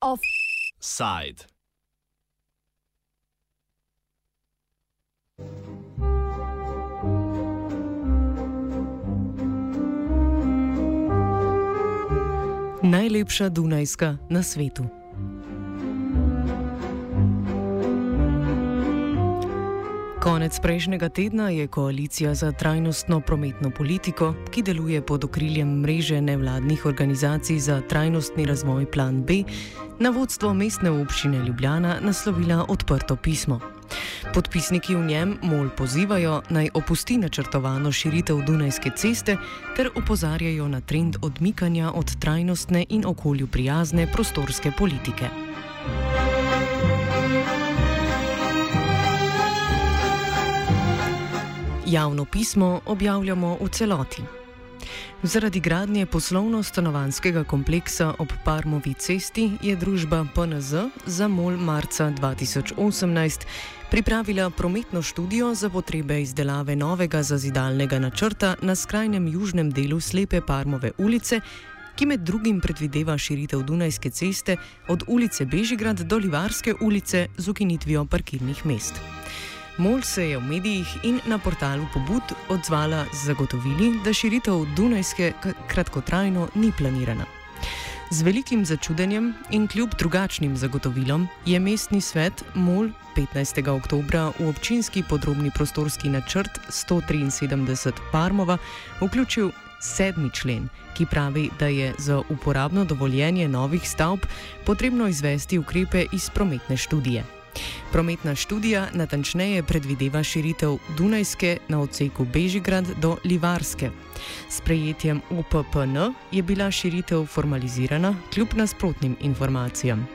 Offside. Najlepša Dunajska na svetu. Konec prejšnjega tedna je koalicija za trajnostno prometno politiko, ki deluje pod okriljem mreže nevladnih organizacij za trajnostni razvoj Plan B, na vodstvo mestne občine Ljubljana naslovila odprto pismo. Podpisniki v njem mol pozivajo naj opusti načrtovano širitev Dunajske ceste ter opozarjajo na trend odmikanja od trajnostne in okolju prijazne prostorske politike. Javno pismo objavljamo v celoti. Zaradi gradnje poslovno-stanovanskega kompleksa ob Parmovi cesti je družba PNZ za mol marca 2018 pripravila prometno študijo za potrebe izdelave novega zazidalnega načrta na skrajnem južnem delu slepe Parmove ulice, ki med drugim predvideva širitev Dunajske ceste od ulice Bežigrad do Livarske ulice z ukinitvijo parkirnih mest. Mol se je v medijih in na portalu Pobud odzvala z zagotovili, da širitev Dunajske kratkotrajno ni planirana. Z velikim začudenjem in kljub drugačnim zagotovilom je mestni svet Mol 15. oktober v občinski podrobni prostorski načrt 173 Parmova vključil sedmi člen, ki pravi, da je za uporabno dovoljenje novih stavb potrebno izvesti ukrepe iz prometne študije. Prometna študija natančneje predvideva širitev Dunajske na odseku Bežigrad do Livarske. S prejetjem UPPN je bila širitev formalizirana kljub nasprotnim informacijam.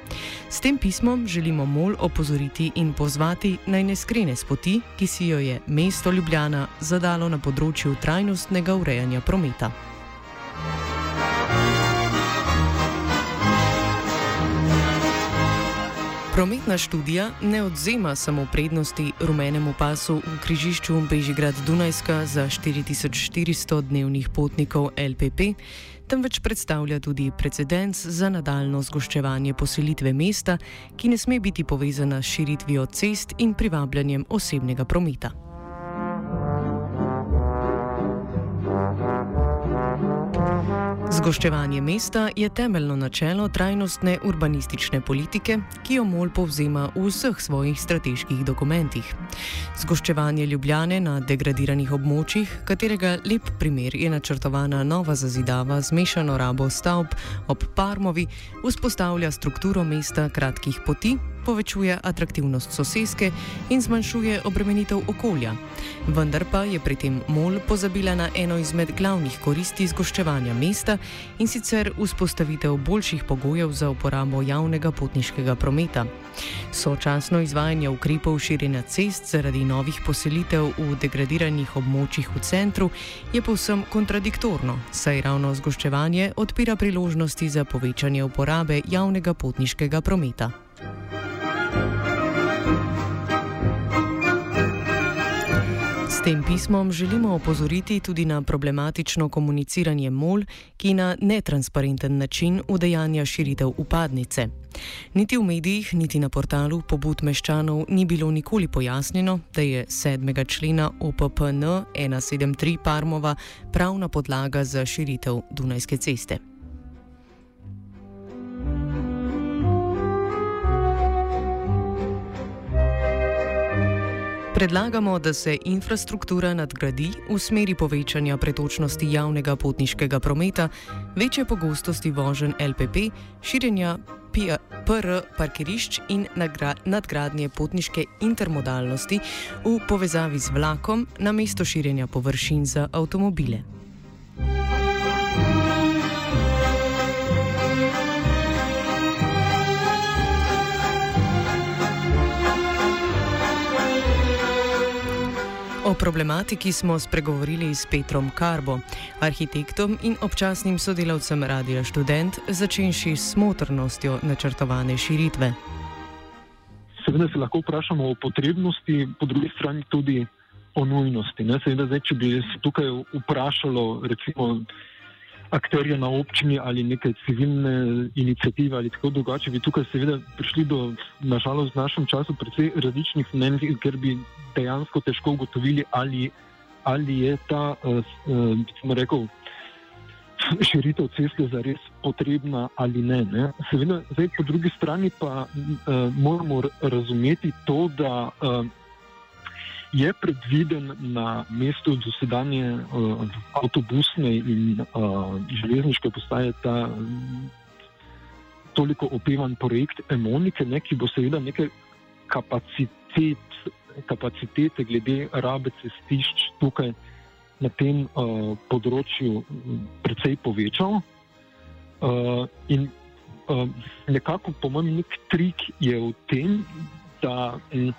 S tem pismom želimo MOL opozoriti in pozvati naj ne skrene s poti, ki si jo je mesto Ljubljana zadalo na področju trajnostnega urejanja prometa. Prometna študija ne odzema samo prednosti rumenemu pasu v križišču Bežigrad-Dunajska za 4400 dnevnih potnikov LPP, temveč predstavlja tudi precedens za nadaljno zgoščevanje poselitve mesta, ki ne sme biti povezana s širitvijo cest in privabljanjem osebnega prometa. Zgoščevanje mesta je temeljno načelo trajnostne urbanistične politike, ki jo MOL povzema v vseh svojih strateških dokumentih. Zgoščevanje Ljubljane na degradiranih območjih, katerega lep primer je načrtovana nova zazidava z mešano rabo stavb ob Parmovi, vzpostavlja strukturo mesta kratkih poti, povečuje atraktivnost soseske in zmanjšuje obremenitev okolja. Vendar pa je pri tem MOL pozabila na eno izmed glavnih koristi zgoščevanja mesta in sicer vzpostavitev boljših pogojev za uporabo javnega potniškega prometa. Sočasno izvajanje ukrepov širjenja cest zaradi novih poselitev v degradiranih območjih v centru je povsem kontradiktorno, saj ravno zgoščevanje odpira priložnosti za povečanje uporabe javnega potniškega prometa. Tem pismom želimo opozoriti tudi na problematično komuniciranje MOL, ki na netransparenten način udejanja širitev upadnice. Niti v medijih, niti na portalu pobud meščanov ni bilo nikoli pojasnjeno, da je 7. člena OPPN 173 Parmova pravna podlaga za širitev Dunajske ceste. Predlagamo, da se infrastruktura nadgradi v smeri povečanja pretočnosti javnega potniškega prometa, večje pogostosti voženj LPP, širjenja PR parkirišč in nadgradnje potniške intermodalnosti v povezavi z vlakom na mesto širjenja površin za avtomobile. O problematiki smo spregovorili s Petrom Karbo, arhitektom in občasnim sodelavcem Radia Student, začenši s smotrnostjo načrtovane širitve. Seveda se lahko vprašamo o potrebnosti, po drugi strani tudi o nujnosti. Seveda, zdaj, če bi se tukaj vprašalo, recimo, akterje na občini ali neke civilne inicijative ali tako drugače, bi tukaj seveda prišli do, nažalost, v našem času precej različnih mnenj, ker bi dejansko težko ugotovili, ali, ali je ta, uh, uh, rekel, širitev ceste zares potrebna ali ne. ne. Seveda, zdaj, po drugi strani pa uh, moramo razumeti to, da uh, je predviden na mestu dosedanje uh, avtobusne in uh, železniške postaje ta um, toliko opevan projekt Emonike, ne, ki bo seveda nekaj kapacitet, kapacitete glede rabe cestišč tukaj na tem uh, področju precej povečal. Uh, in uh, nekako, po mojem, nek trik je v tem, da um,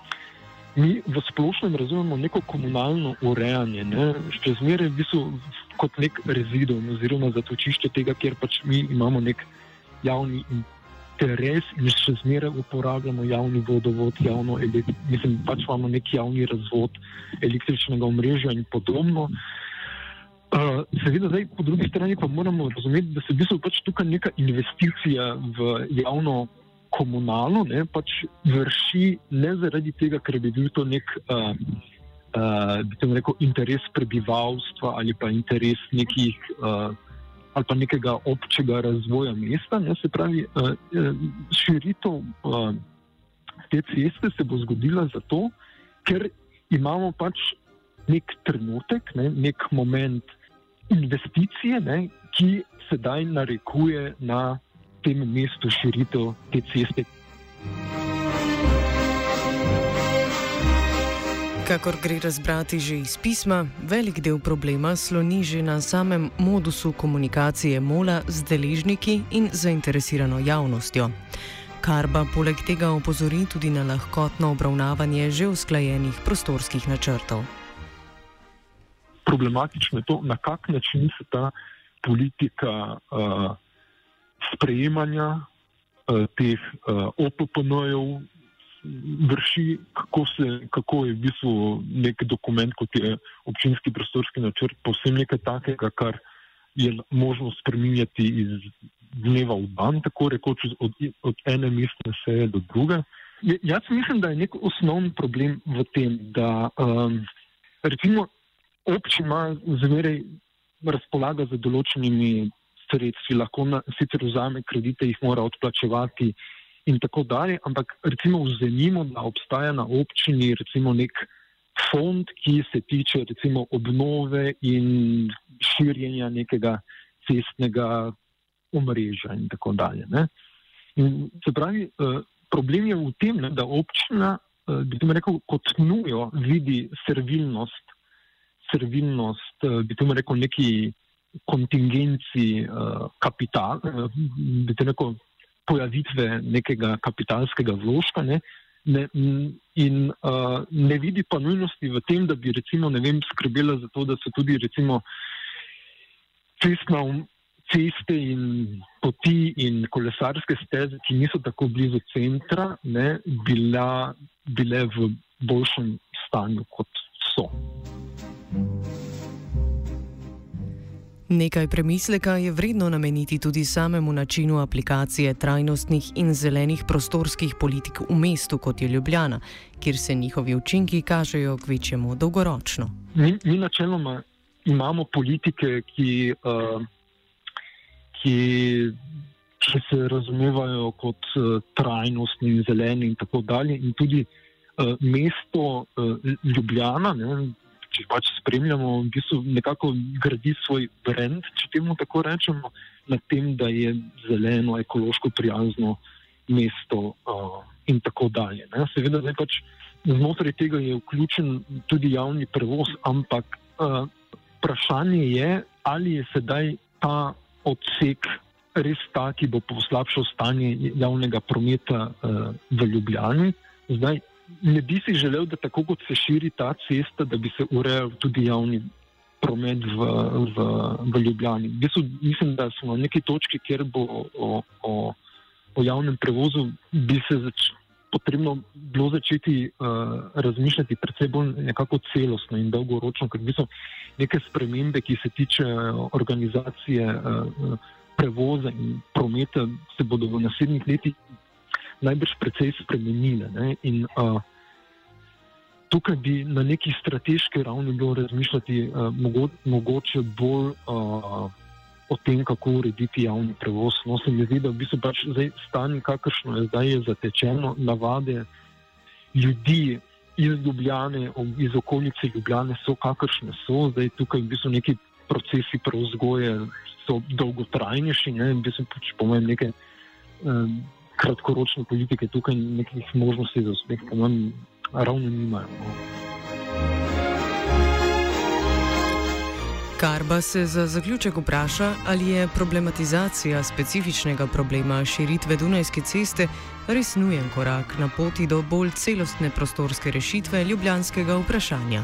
mi v splošnem razumemo neko komunalno urejanje, ne? še zmeraj v bistvu kot nek rezidum oziroma zatočišče tega, kjer pač mi imamo nek javni interes in še zmeraj uporabljamo javni vodovod, javno mislim, pač imamo neki javni razvod električnega omrežja in podobno. Uh, seveda, zdaj, po drugi strani pa moramo razumeti, da se v bistvu pač tukaj neka investicija v javno komunalno ne, pač vrši ne zaradi tega, ker bi bil to nek uh, uh, rekel, interes prebivalstva ali pa interes nekih uh, ali pa nekega občega razvoja mesta. Ne, se pravi, uh, širitev uh, te ceste se bo zgodila zato, ker imamo pač nek trenutek, ne, nek moment investicije, ne, ki sedaj narekuje na tem mestu širitev te ceste. Kakor gre razbrati že iz pisma, velik del problema sloni že na samem modusu komunikacije MOLA z deležniki in zainteresirano javnostjo. Kar pa poleg tega opozori tudi na lahkotno obravnavanje že usklajenih prostorskih načrtov. Problematično je to, na kak način se ta politika uh, sprejemanja uh, teh uh, OPPN-jev vrši, kako, se, kako je v bistvu nek dokument, kot je občinski prostorski načrt, posebej nekaj takega, kar je možno spremenjati iz dneva v dan, tako rekoč od, od ene mestne seje do druge. Jaz mislim, da je nek osnovni problem v tem, da um, recimo občina zmeraj razpolaga z določenimi sredstvi, lahko na, sicer vzame kredite, jih mora odplačevati in tako dalje. Ampak recimo vzemimo, da obstaja na občini recimo nek fond, ki se tiče recimo obnove in širjenja nekega cestnega omrežja in tako dalje. Ne? In se pravi, eh, problem je v tem, ne, da občina, eh, bi tudi rekel, kot nujo vidi servilnost, servilnost, eh, bi tudi rekel, neki kontingenci kapitala, bi tudi rekel, pojavitve nekega kapitalskega vložka. Ne, ne, in uh, ne vidi pa nujnosti v tem, da bi recimo, vem, skrbela za to, da so tudi recimo, cestna, ceste in poti in kolesarske steze, ki niso tako blizu centra, ne, bila, bile v boljšem stanju, kot so. Nekaj premisleka je vredno nameniti tudi samemu načinu aplikacije trajnostnih in zelenih prostorskih politik v mestu, kot je Ljubljana, kjer se njihovi učinki kažejo k večjemu dolgoročno. Mi, mi načeloma imamo politike, ki, uh, ki, ki se razumevajo kot uh, trajnostni in zeleni in tako dalje. In tudi uh, mesto uh, Ljubljana. Ne, če pač spremljamo, v bistvu nekako gradi svoj brand, če temu tako rečemo, na tem, da je zeleno, ekološko prijazno mesto uh, in tako dalje. Ne. Seveda, zdaj pač znotraj tega je vključen tudi javni prevoz, ampak uh, vprašanje je, ali je sedaj ta odsek res ta, ki bo poslabšal stanje javnega prometa uh, v Ljubljani. Zdaj, ne bi si želel, da tako kot se širi ta cesta, da bi se urejal tudi javni promet v, v, v Ljubljani. Bistu, mislim, da smo na neki točki, kjer bo o, o, o javnem prevozu bi se zač, potrebno bilo začeti uh, razmišljati predvsem bolj nekako celostno in dolgoročno, ker so neke spremembe, ki se tiče organizacije uh, prevoza in prometa, se bodo v naslednjih letih najbrž precej spremenile. Ne? In uh, tukaj bi na neki strateški ravni bilo razmišljati uh, mogo, mogoče bolj. Uh, o tem, kako urediti javni prevoz. No, se mi zdi, da v bistvu pač zdaj stanje, kakršno je zdaj, je zatečeno, navade ljudi iz Ljubljane, iz okolice Ljubljane so kakršne so, zdaj tukaj v bistvu neki procesi preuzgoje so dolgotrajnejši, ne, v bistvu pač po mojem neke um, kratkoročne politike tukaj nekih možnosti za uspeh, po mojem, ravno nimajo. No. Karba se za zaključek vpraša, ali je problematizacija specifičnega problema širitve Dunajske ceste res nujen korak na poti do bolj celostne prostorske rešitve ljubljanskega vprašanja.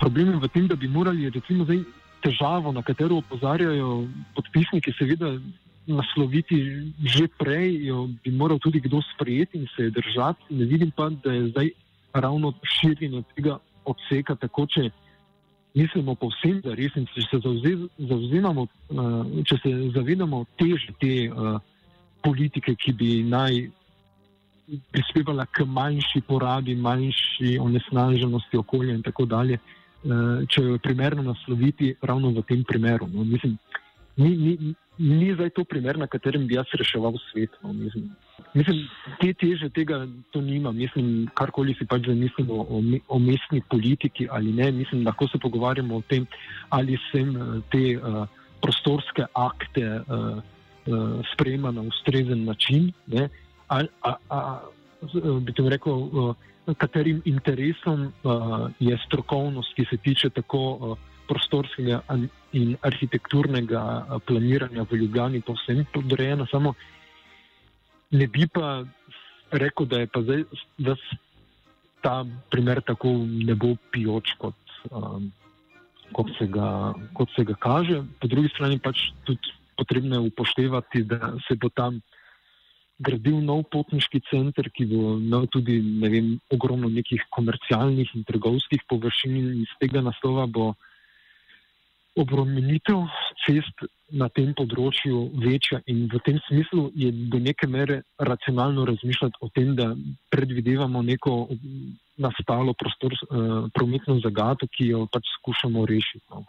Problem je v tem, da bi morali recimo zdaj težavo, na katero opozarjajo podpisniki, seveda nasloviti že prej, jo bi moral tudi kdo sprejeti in se je držati. Ne vidim pa, da je zdaj ravno širjenje tega odseka tako, če mislimo povsem, da res in če se zauzemamo, uh, če se zavedamo teže te uh, politike, ki bi naj prispevala k manjši porabi, manjši onesnaženosti okolja in tako dalje, uh, če jo je primerno nasloviti ravno v tem primeru. No, mislim, ni, ni, ni zdaj to primer, na katerem bi jaz reševal svet. No, mislim. Mislim, te teže tega to nima. Mislim, karkoli si pač zamislimo o, o mestni politiki ali ne, mislim, lahko se pogovarjamo o tem, ali se eh, te uh, prostorske akte uh, uh, sprejema na ustrezen način. Ne, a, a, a, bi tem rekel, uh, katerim interesom uh, je strokovnost, ki se tiče tako uh, prostorskega in arhitekturnega planiranja v Ljubljani, povsem podrejena. Samo Ne bi pa rekel, da je pa zdaj da ta primer tako ne bo pijoč, kot, um, kot, se ga, kot se ga kaže. Po drugi strani pač tudi potrebno je upoštevati, da se bo tam gradil nov potniški center, ki bo imel tudi vem, ogromno nekih komercialnih in trgovskih površin in iz tega naslova bo obremenitev cest na tem področju večja in v tem smislu je do neke mere racionalno razmišljati o tem, da predvidevamo neko nastalo prostor, uh, prometno zagato, ki jo pač skušamo rešiti. No.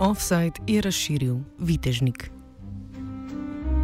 Offside je razširil vitežnik.